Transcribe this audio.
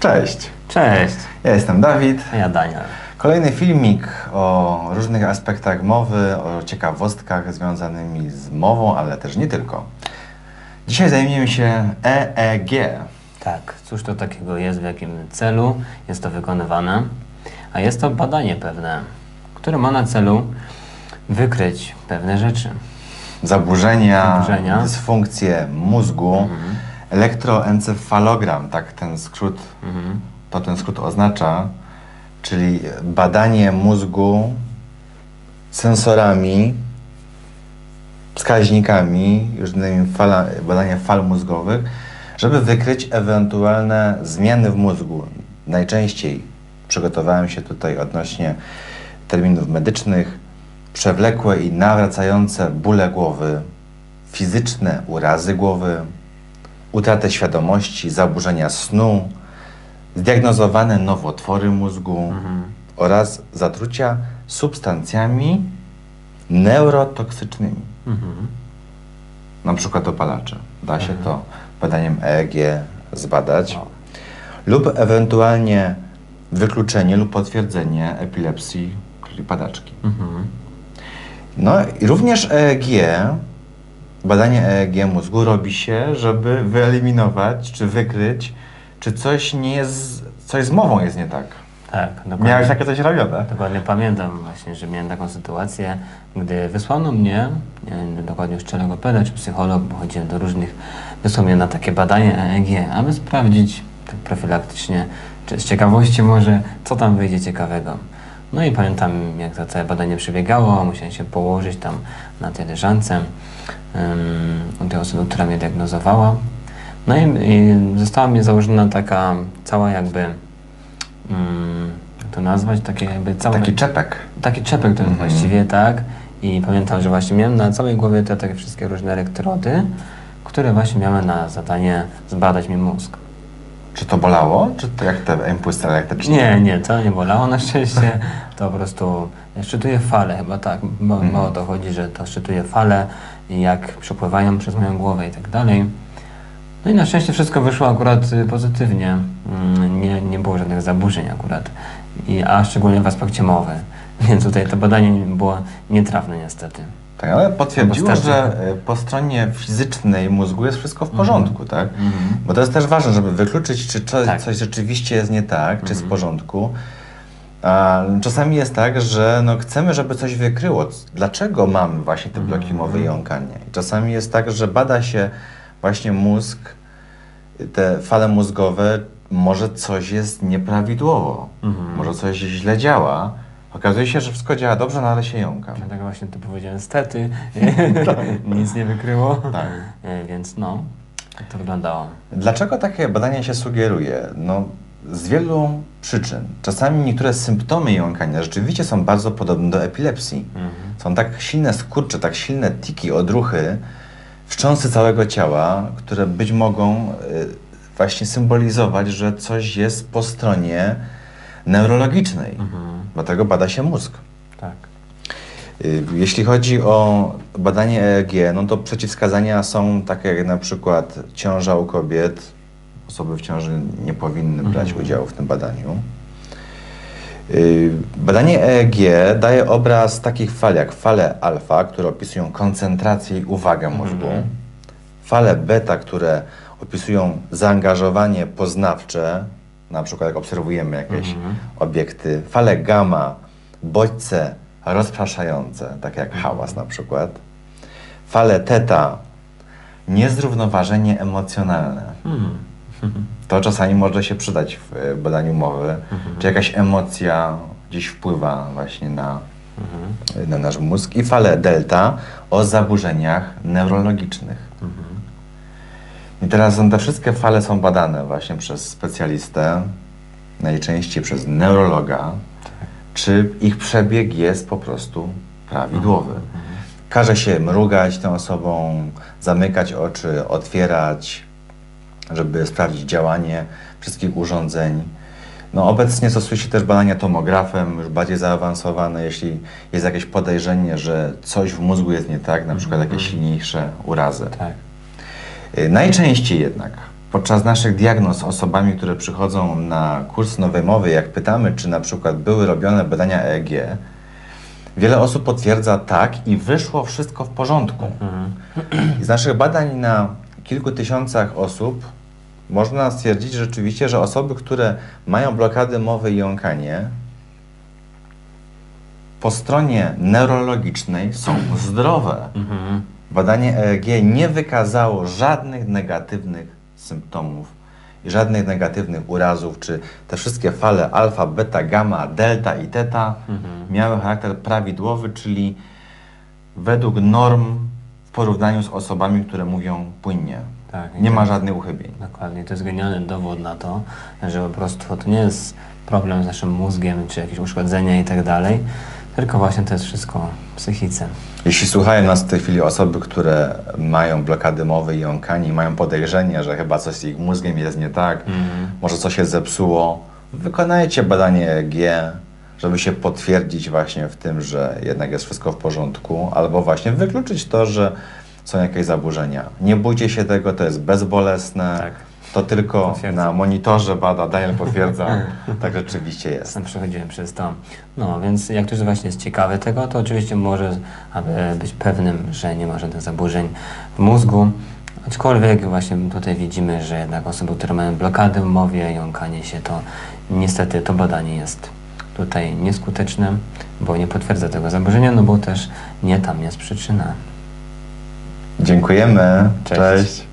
Cześć, Cześć, ja jestem Dawid. a ja Daniel. Kolejny filmik o różnych aspektach mowy, o ciekawostkach związanymi z mową, ale też nie tylko. Dzisiaj zajmiemy się EEG. Tak, cóż to takiego jest, w jakim celu jest to wykonywane? A jest to badanie pewne, które ma na celu wykryć pewne rzeczy. Zaburzenia, Zaburzenia. dysfunkcje mózgu, elektroencefalogram, tak ten skrót, Mhm. to ten skrót oznacza, czyli badanie mózgu sensorami, wskaźnikami, różnymi fala, badania fal mózgowych, żeby wykryć ewentualne zmiany w mózgu. Najczęściej przygotowałem się tutaj odnośnie terminów medycznych, przewlekłe i nawracające bóle głowy, fizyczne urazy głowy, utratę świadomości, zaburzenia snu, zdiagnozowane nowotwory mózgu oraz zatrucia substancjami neurotoksycznymi, Mhm. na przykład opalacze. Da się to badaniem EEG zbadać. O. Lub ewentualnie wykluczenie lub potwierdzenie epilepsji, czyli padaczki. Mhm. No i również EEG, badanie EEG mózgu robi się, żeby wyeliminować czy wykryć, czy coś nie jest, coś z mową jest nie tak. Tak, dokładnie. Miałeś takie coś robione? Dokładnie pamiętam właśnie, że miałem taką sytuację, gdy wysłano mnie, nie wiem dokładnie już czy logopeda, czy psycholog, bo chodziłem do różnych, wysłał mnie na takie badanie EEG, aby sprawdzić tak profilaktycznie, czy z ciekawości może, co tam wyjdzie ciekawego. No i pamiętam, jak to całe badanie przebiegało, musiałem się położyć tam na tej leżance um, u tej osoby, która mnie diagnozowała. No i, i została mi założona taka cała jakby mm, jak to nazwać, takie jakby całe... Taki czepek. Taki czepek to jest Mhm. właściwie, tak. I pamiętam, że właśnie miałem na całej głowie te takie wszystkie różne elektrody, które właśnie miały na zadanie zbadać mi mózg. Czy to bolało? Czy to jak te impulsy elektryczne? Nie, nie, to nie bolało na szczęście. To po prostu szczytuje fale, chyba tak. Mo- Mhm. Mało to chodzi, że to szczytuje fale i jak przepływają przez moją głowę i tak dalej. No i na szczęście wszystko wyszło akurat y, pozytywnie. Mm, Nie, nie było żadnych zaburzeń akurat. I, a szczególnie w aspekcie mowy. Więc tutaj to badanie było nietrafne niestety. Tak, ale potwierdziło, że e, po stronie fizycznej mózgu jest wszystko w porządku, tak? Mhm. Bo to jest też ważne, żeby wykluczyć, czy co, Tak. coś rzeczywiście jest nie tak, czy jest w Mhm. porządku. A czasami jest tak, że no, chcemy, żeby coś wykryło. Dlaczego mamy właśnie te bloki Mhm. mowy i jąkania? I czasami jest tak, że bada się właśnie mózg, te fale mózgowe, może coś jest nieprawidłowo, Mhm. może coś źle działa. Okazuje się, że wszystko działa dobrze, no ale się jąka. Tak właśnie to powiedziałem, stety, nic nie wykryło. Tak. E, Więc no, tak to wyglądało. Dlaczego takie badania się sugeruje? No, z wielu przyczyn. Czasami niektóre symptomy jąkania rzeczywiście są bardzo podobne do epilepsji. Mhm. Są tak silne skurcze, tak silne tiki, odruchy, wstrząsy całego ciała, które być mogą y, właśnie symbolizować, że coś jest po stronie neurologicznej. Mhm. Dlatego bada się mózg. Tak. Y, Jeśli chodzi o badanie EEG, no to przeciwwskazania są takie jak na przykład ciąża u kobiet. Osoby w ciąży nie powinny brać Mhm. udziału w tym badaniu. Y, Badanie EEG daje obraz takich fal jak fale alfa, które opisują koncentrację i uwagę mózgu, Mhm. fale beta, które opisują zaangażowanie poznawcze, na przykład jak obserwujemy jakieś Mhm. obiekty, fale gamma, bodźce rozpraszające, tak jak hałas na przykład, fale teta, niezrównoważenie emocjonalne. Mhm. To czasami może się przydać w e, badaniu mowy, czy jakaś emocja gdzieś wpływa właśnie na, Mhm. na nasz mózg. I fale delta o zaburzeniach neurologicznych. Mhm. I teraz te wszystkie fale są badane właśnie przez specjalistę, najczęściej przez neurologa, czy ich przebieg jest po prostu prawidłowy. Każe się mrugać tą osobą, zamykać oczy, otwierać, żeby sprawdzić działanie wszystkich urządzeń. No, obecnie stosuje się też badania tomografem, już bardziej zaawansowane, jeśli jest jakieś podejrzenie, że coś w mózgu jest nie tak, na przykład jakieś silniejsze urazy. Tak. Y, Najczęściej jednak Podczas naszych diagnoz z osobami, które przychodzą na kurs nowej mowy, jak pytamy, czy na przykład były robione badania EEG, wiele osób potwierdza tak i wyszło wszystko w porządku. I z naszych badań na kilku tysiącach osób można stwierdzić rzeczywiście, że osoby, które mają blokady mowy i jąkanie, po stronie neurologicznej są zdrowe. Mhm. Badanie EEG nie wykazało żadnych negatywnych symptomów i żadnych negatywnych urazów, czy te wszystkie fale alfa, beta, gamma, delta i teta miały charakter prawidłowy, czyli według norm w porównaniu z osobami, które mówią płynnie. Tak, Nie ma żadnych uchybień. Dokładnie, to jest genialny dowód na to, że po prostu to nie jest problem z naszym mózgiem, czy jakieś uszkodzenia i tak dalej, tylko właśnie to jest wszystko w psychice. Jeśli słuchają nas w tej chwili osoby, które mają blokady mowy i jąkani, mają podejrzenie, że chyba coś z ich mózgiem jest nie tak, może coś się zepsuło, wykonajcie badanie EEG, żeby się potwierdzić właśnie w tym, że jednak jest wszystko w porządku, albo właśnie wykluczyć to, że są jakieś zaburzenia. Nie bójcie się tego, to jest bezbolesne. Tak. To tylko na monitorze bada, Daniel potwierdza, tak rzeczywiście jest. Sam przechodziłem przez to. No, więc jak ktoś właśnie jest ciekawy tego, to oczywiście może aby być pewnym, że nie ma żadnych zaburzeń w mózgu. Aczkolwiek właśnie tutaj widzimy, że jednak osoby, które mają blokady w mowie, jąkanie się, to niestety to badanie jest tutaj nieskuteczne, bo nie potwierdza tego zaburzenia, no bo też nie tam jest przyczyna. Dziękujemy. Cześć. Cześć.